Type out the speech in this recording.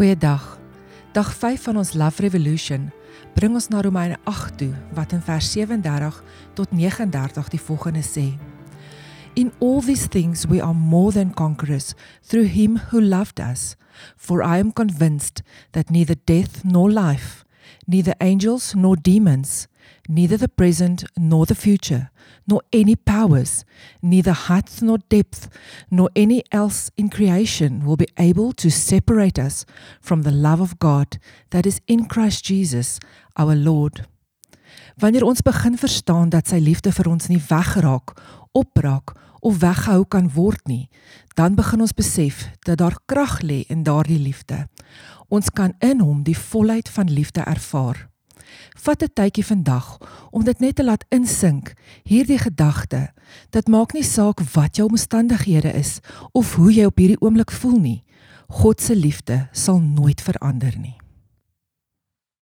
Goeiedag. Dag 5 van ons Love Revolution bring ons na Romeine 8 toe wat in vers 37 tot 39 die volgende sê: In all these things we are more than conquerors through him who loved us. For I am convinced that neither death nor life, neither angels nor demons, neither the present nor the future, nor any powers, neither height nor depth, nor any else in creation will be able to separate us from the love of God that is in Christ Jesus, our Lord. Wanneer ons begin verstaan dat sy liefde vir ons nie weggeraak, opraak of weggehou kan word nie, dan begin ons besef dat daar krag lê in daardie liefde. Ons kan in hom die volheid van liefde ervaar. Vat 'n tydjie vandag om dit net te laat insink, hierdie gedagte. Dit maak nie saak wat jou omstandighede is of hoe jy op hierdie oomblik voel nie. God se liefde sal nooit verander nie.